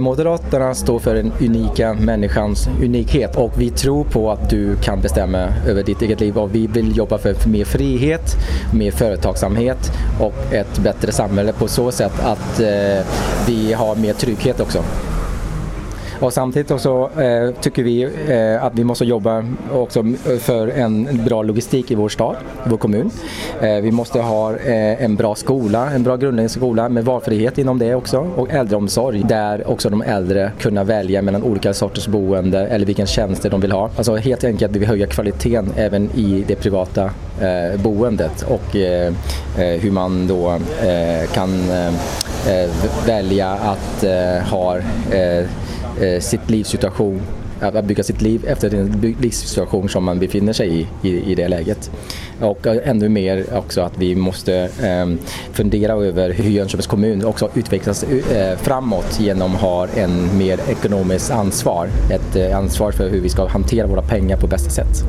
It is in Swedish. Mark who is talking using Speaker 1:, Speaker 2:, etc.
Speaker 1: Moderaterna står för den unika människans unikhet och vi tror på att du kan bestämma över ditt eget liv och vi vill jobba för mer frihet, mer företagsamhet och ett bättre samhälle på så sätt att eh, vi har mer trygghet också. Och samtidigt också eh, tycker vi eh, att vi måste jobba också för en bra logistik i vår stad, i vår kommun. Eh, vi måste ha eh, en bra skola, en bra grundläggande skola med valfrihet inom det också och äldreomsorg där också de äldre kunna välja mellan olika sorters boende eller vilken tjänster de vill ha. Alltså helt enkelt vi höja kvaliteten även i det privata eh, boendet och eh, eh hur man då eh, kan eh, välja att ha eh, sitt livssituation att bygga sitt liv efter den livssituation som man befinner sig i, i, i det läget. Och eh, ännu mer också att vi måste eh, fundera över hur Jönköpings kommun också utvecklas eh, framåt genom att ha en mer ekonomiskt ansvar. Ett eh, ansvar för hur vi ska hantera våra pengar på bästa sätt.